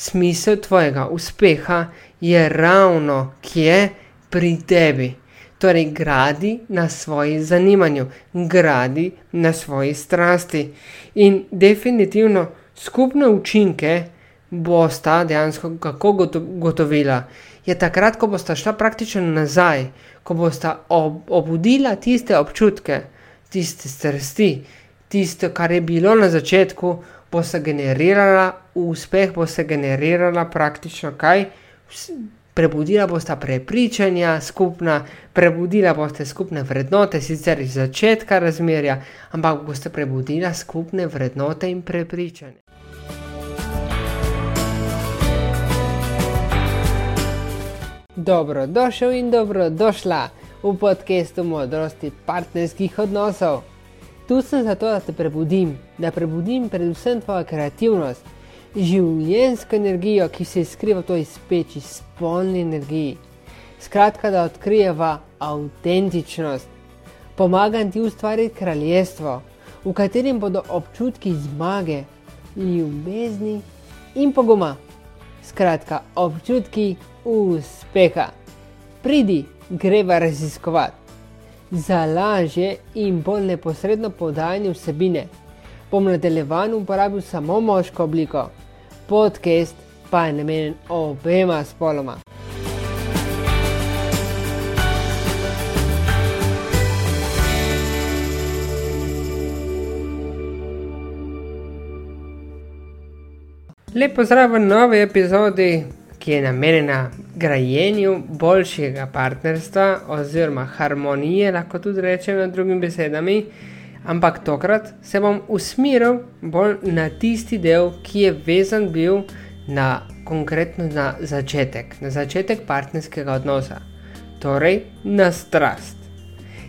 smisel tvojega uspeha je ravno kje pri tebi. Torej, gradi na svoji zanimanju, gradi na svoji strasti. In definitivno skupne učinke bosta dejansko kako gotovila. Je takrat, ko bosta šla praktično nazaj, ko bosta ob obudila tiste občutke, tiste strasti, tisto, kar je bilo na začetku, bo se generirala uspeh, bo se generirala praktično kaj. Prebudila bosta prepričanja skupna, prebudila boste skupne vrednote, sicer iz začetka razmerja, ampak boste prebudila skupne vrednote in prepričanja. Dobrodošel in dobrodošla v podkastu modrosti partnerskih odnosov. Tu sem zato, da te prebudim, da prebudim predvsem tvojo kreativnost, življensko energijo, ki se skriva v toj speči, spolni energiji. Skratka, da odkrijeva avtentičnost. Pomagam ti ustvariti kraljestvo, v katerem bodo občutki zmage, ljubezni in poguma. Skratka, občutki uspeha. Pridi, greva raziskovati za lažje in bolj neposredno podajanje vsebine. Bom nadaljevan uporabil samo moško obliko, podcast pa je namenjen obema spoloma. Lepo zdrav v novi epizodi ki je namenjena grajenju boljšega partnerstva oziroma harmonije, lahko tudi rečem na drugim besedami. Ampak tokrat se bom usmeril bolj na tisti del, ki je vezan bil na konkretno na začetek, na začetek partnerskega odnosa, torej na strast.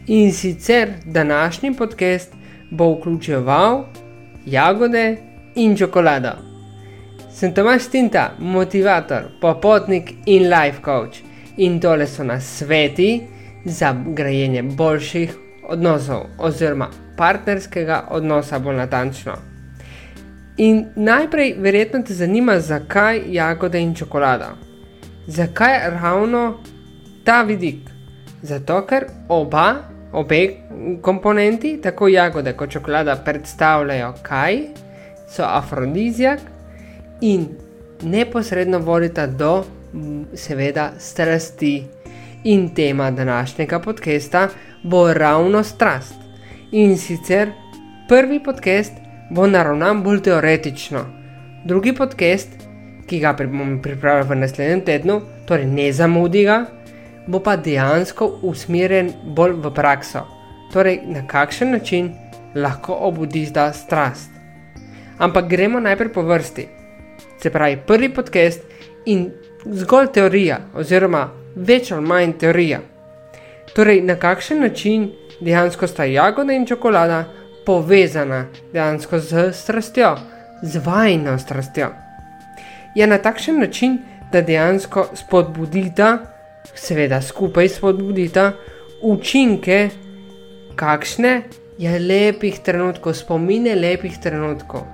In sicer današnji podcast bo vključeval jagode in čokolado. Sem Tomaš Tinta, motivator, popotnik in life coach. In tole so nas sveti za grajenje boljših odnosov, oziroma partnerskega odnosa, bolj natančno. In najprej, verjetno te zanima, zakaj jagode in čokolada. Zakaj ravno ta vidik? Zato, ker oba, obe komponenti, tako jagode kot čokolada, predstavljajo kaj, so afrodizijak in neposredno vodita do, seveda, strasti. In tema današnjega podcasta bo ravno strast. In sicer prvi podcast bo naravnan bolj teoretično, drugi podcast, ki ga bom pripravil v naslednjem tednu, torej ne zamudi ga, bo pa dejansko usmerjen bolj v prakso. Torej, na kakšen način lahko obudiš ta strast. Ampak gremo najprej po vrsti se pravi prvi podcast in zgolj teorija, oziroma več ali manj teorija. Torej, na kakšen način dejansko sta jagoda in čokolada povezana dejansko z strastjo, z vajno strastjo. Je na takšen način, da dejansko spodbudita, seveda skupaj spodbudita učinke, kakšne je lepih trenutkov, spomine lepih trenutkov.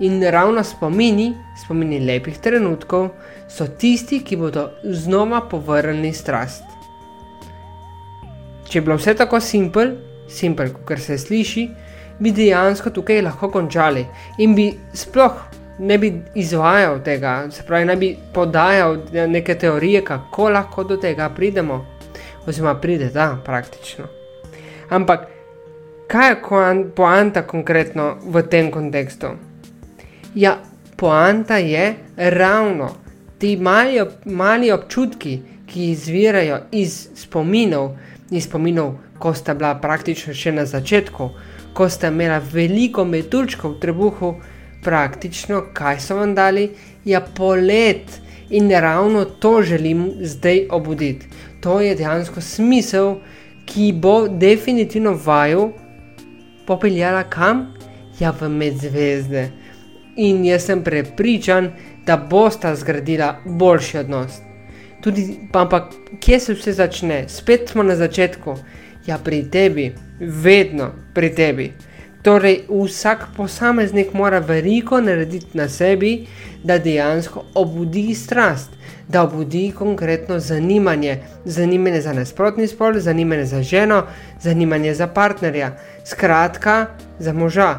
In ravno spomini, spomini lepih trenutkov, so tisti, ki bodo znova povrnili strast. Če je bilo vse tako simpel, simpel, kot se sliši, bi dejansko tukaj lahko končali in bi sploh ne bi izvajal tega, se pravi, ne bi podajal neke teorije, kako lahko do tega pridemo, oziroma pride ta praktično. Ampak kaj je poanta konkretno v tem kontekstu? Ja, poanta je ravno ti mali, mali občutki, ki izvirajo iz spominov, iz spominov, ko sta bila praktično še na začetku, ko sta imela veliko metuljčkov v trebuhu, praktično kaj so vam dali, ja, polet. In ravno to želim zdaj obuditi. To je dejansko smisel, ki bo definitivno vaju popeljala kam? Ja, v medzvezde in jaz sem prepričan, da bosta zgradila boljši odnos. Tudi, ampak kje se vse začne? Spet smo na začetku, ja, pri tebi, vedno pri tebi. Torej, vsak posameznik mora veliko narediti na sebi, da dejansko obudi strast, da obudi konkretno zanimanje, zanimanje za nasprotni spol, zanimanje za ženo, zanimanje za partnerja, skratka, za moža.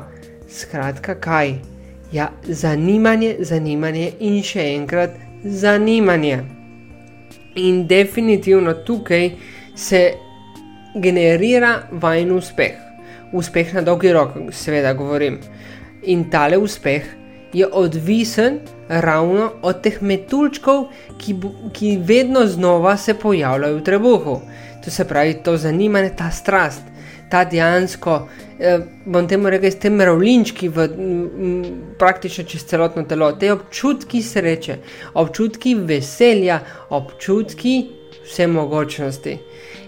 Skratka, kaj? Ja, zanimanje, zanimanje in še enkrat zanimanje. In definitivno tukaj se generira vajen uspeh uspeh na dolgi rok, seveda govorim. In tale uspeh je odvisen ravno od teh metulčkov, ki, ki vedno znova se pojavljajo v trebuhu. To se pravi, to zanimanje, ta strast, ta dejansko, eh, bom temu rekel, te mravlinčki v m, praktično čez celotno telo, te občutki sreče, občutki veselja, občutki vse mogočnosti.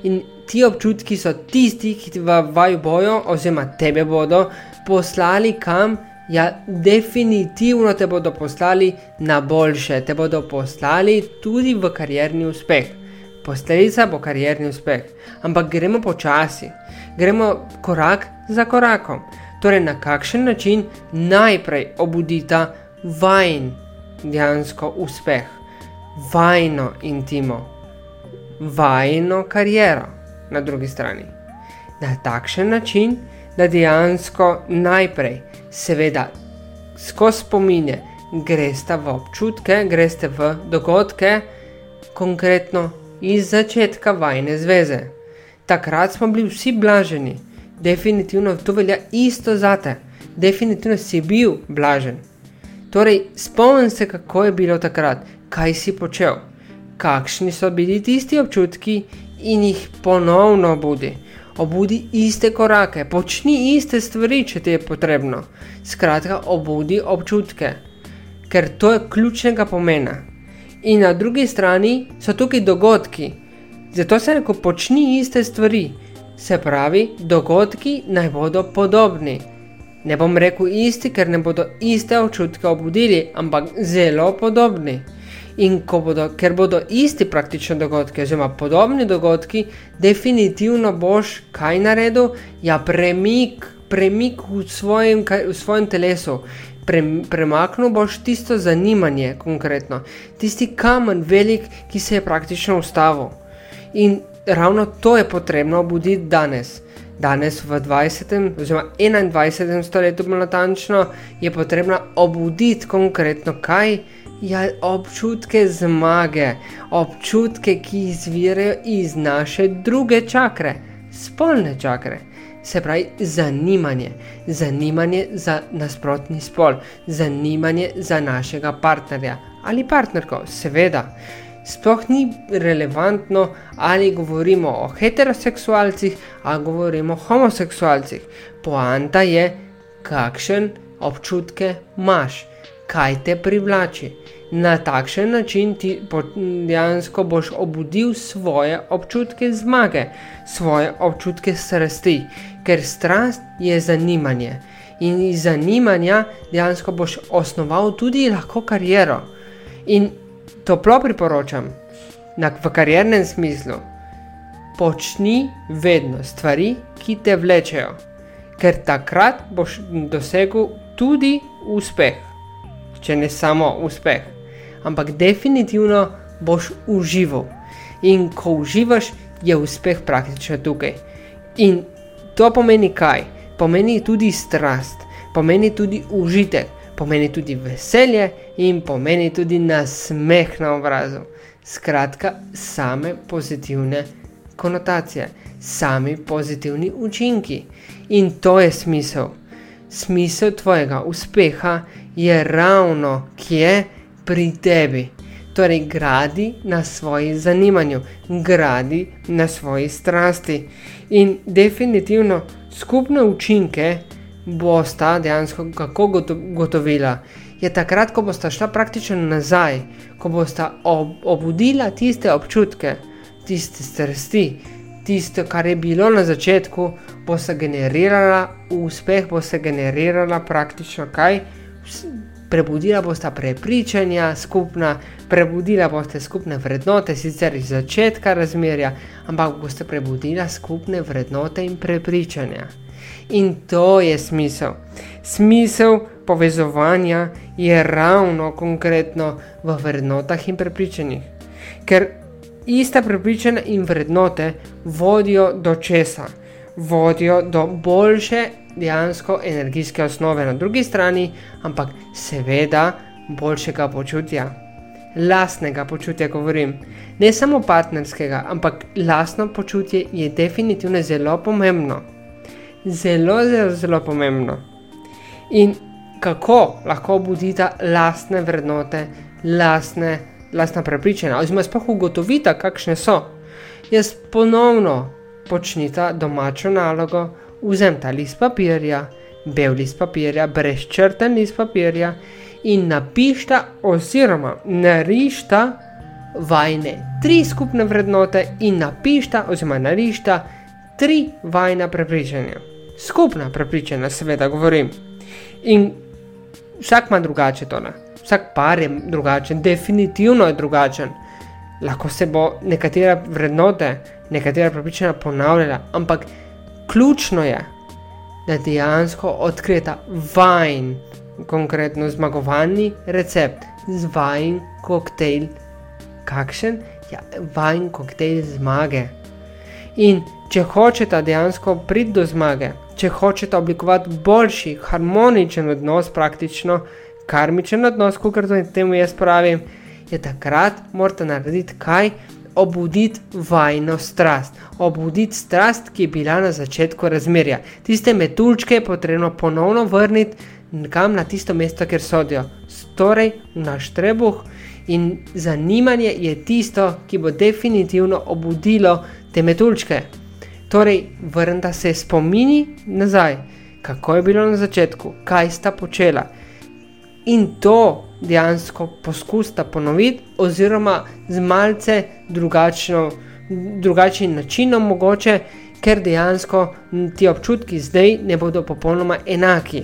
In ti občutki so tisti, ki v vaju bojo, oziroma tebe bodo poslali kam. Ja, definitivno te bodo poslali na boljše, te bodo poslali tudi v karjerni uspeh. Posledica bo karjerni uspeh. Ampak gremo počasi, gremo korak za korakom. Torej, na kakšen način najprej obudita vajen dejansko uspeh, vajno intimo, vajno kariero na drugi strani. Na takšen način, da dejansko najprej, seveda, skozi spominje, greste v občutke, greste v dogodke, konkretno iz začetka vajne zveze. Takrat smo bili vsi blaženi, definitivno to velja isto za te, definitivno si bil blažen. Torej, spomni se, kako je bilo takrat, kaj si počel, kakšni so bili tisti občutki in jih ponovno obudi. Obudi iste korake, počni iste stvari, če ti je potrebno. Skratka, obudi občutke, ker to je ključnega pomena. In na drugi strani so tukaj dogodki, zato se reko počni iste stvari, se pravi, dogodki naj bodo podobni. Ne bom rekel isti, ker ne bodo iste občutke obudili, ampak zelo podobni. In bodo, ker bodo isti praktični dogodki, oziroma podobni dogodki, definitivno boš kaj naredil, ja, premik, premik v, svojem, v svojem telesu. Pre, premaknil boš tisto zanimanje, konkretno, tisti kamen, velik, ki se je praktično ustavil. In ravno to je potrebno obuditi danes. Danes v 20. oziroma 21. stoletju, bolj natančno, je potrebno obuditi konkretno kaj ja, občutke zmage, občutke, ki izvirajo iz naše druge čakre, spolne čakre. Se pravi, zanimanje, zanimanje za nasprotni spol, zanimanje za našega partnerja ali partnerko, seveda. Sploh ni relevantno, ali govorimo o heteroseksualcih ali govorimo o homoseksualcih. Poanta je, kakšen občutke imaš kaj te privlači. Na takšen način ti dejansko boš obudil svoje občutke zmage, svoje občutke strasti, ker strast je zanimanje. In iz zanimanja dejansko boš osnoval tudi lahko kariero. In toplo priporočam, da v kariernem smislu počni vedno stvari, ki te vlečejo, ker takrat boš dosegel tudi uspeh če ne samo uspeh, ampak definitivno boš užival. In ko uživaš, je uspeh praktično tukaj. In to pomeni kaj? Pomeni tudi strast, pomeni tudi užitek, pomeni tudi veselje in pomeni tudi nasmeh na obrazu. Skratka, same pozitivne konotacije, sami pozitivni učinki. In to je smisel. Smisel tvojega uspeha je ravno kje pri tebi. Torej, gradi na svoji zanimanju, gradi na svoji strasti. In definitivno skupne učinke bosta dejansko kako gotovila. Je takrat, ko bosta šla praktično nazaj, ko bosta ob obudila tiste občutke, tiste strasti, tisto, kar je bilo na začetku, bo se generirala uspeh, bo se generirala praktično kaj prebudila bosta prepričanja skupna, prebudila boste skupne vrednote, sicer iz začetka razmerja, ampak boste prebudila skupne vrednote in prepričanja. In to je smisel. Smisel povezovanja je ravno konkretno v vrednotah in prepričanjih. Ker ista prepričanja in vrednote vodijo do česa? Vodijo do boljše dejansko energijske osnove na drugi strani, ampak seveda boljšega počutja. Lastnega počutja govorim. Ne samo partnerskega, ampak lastno počutje je definitivno zelo pomembno. Zelo, zelo, zelo pomembno. In kako lahko obudita lastne vrednote, lastne, lastna prepričanja, oziroma sploh ugotovita, kakšne so. Jaz ponovno počnita domačo nalogo, vzemta list papirja, bel list papirja, brezčrten list papirja in napišta oziroma narišta vajne tri skupne vrednote in napišta oziroma narišta tri vajna prepričanja. Skupna prepričanja, seveda govorim. In vsak ima drugače to, ne? vsak par je drugačen, definitivno je drugačen. Lahko se bo nekatera vrednote, nekatera prepričanja ponavljala, ampak ključno je, da dejansko odkrita vajn, konkretno zmagovalni recept, z vajn koktejl. Kakšen? Ja, vajn koktejl zmage. In če hočete dejansko priti do zmage, če hočete oblikovati boljši, harmoničen odnos, praktično karmičen odnos, kot temu jaz pravim, je takrat morate narediti kaj? obuditi vajno strast, obuditi strast, ki je bila na začetku razmerja. Tiste metulčke je potrebno ponovno vrniti kam na tisto mesto, kjer sodijo, torej naš trebuh. In zanimanje je tisto, ki bo definitivno obudilo te metulčke. Torej, vrnite se spomini nazaj, kako je bilo na začetku, kaj sta počela. In to dejansko poskusite ponoviti, oziroma z malce drugačnim načinom, mogoče, ker dejansko ti občutki zdaj ne bodo popolnoma enaki.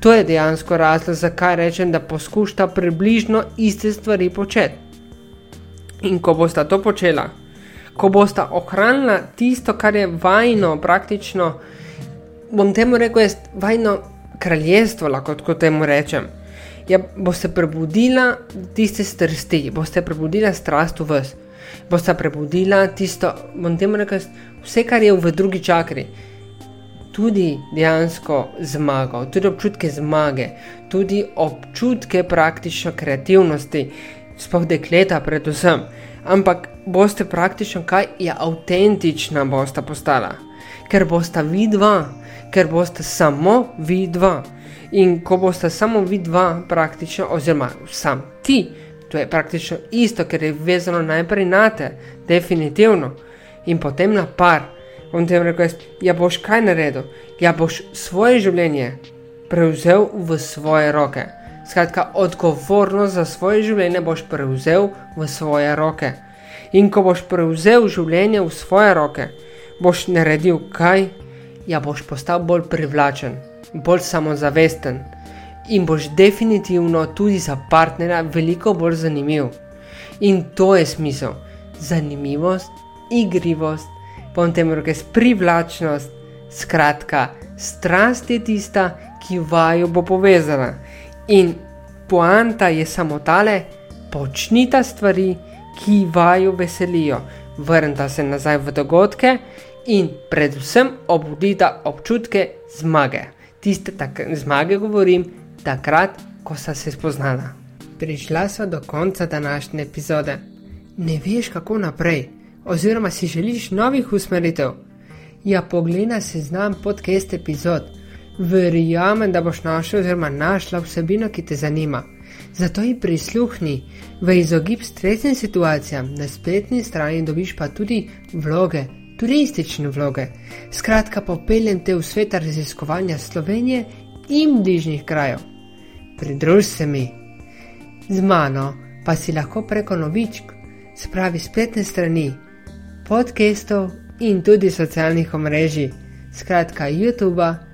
To je dejansko razlog, zakaj rečem, da poskušata približno iste stvari početi. In ko bosta to počela, ko bosta ohranila tisto, kar je vajno, praktično, bom temu rekel, je vajno kraljestvo, lahko temu rečem. Ja, boste prebudila tiste strasti, boste prebudila strast v vas, boste prebudila tisto, bom temu rekel, vse, kar je v drugi čakri. Tudi dejansko zmago, tudi občutke zmage, tudi občutke praktično kreativnosti, sploh dekleta, predvsem. Ampak boste praktično kaj je avtentična, boste postala, ker boste vidva, ker boste samo vidva. In ko boste samo vi dva, praktično, oziroma sam ti, to je praktično isto, ker je vezano najprej na te, definitivno, in potem na par. On ti je rekel, ja boš kaj naredil, ja boš svoje življenje prevzel v svoje roke. Skratka, odgovornost za svoje življenje boš prevzel v svoje roke. In ko boš prevzel življenje v svoje roke, boš naredil kaj, ja boš postal bolj privlačen bolj samozavesten in boš definitivno tudi za partnera veliko bolj zanimiv. In to je smisel. Zanimivost, igrivost, bom temu rekel, privlačnost, skratka, strast je tista, ki vaju bo povezana. In poanta je samo tale, počnite stvari, ki vaju veselijo, vrnite se nazaj v dogodke in predvsem obudite občutke zmage tiste zmage govorim, takrat, ko sta se spoznala. Prišla sva do konca današnje epizode. Ne veš, kako naprej, oziroma si želiš novih usmeritev. Ja, poglej se znam podcast epizod. Verjamem, da boš našel oziroma našla vsebino, ki te zanima. Zato ji prisluhni, v izogib stresnim situacijam, na spletni strani dobiš pa tudi vloge, turistične vloge. Skratka, popeljem te v svet raziskovanja Slovenije in bližnjih krajev. Pridruž se mi. Z mano pa si lahko preko novičk, spravi spletne strani, podcastov in tudi socialnih omrežij, skratka YouTube,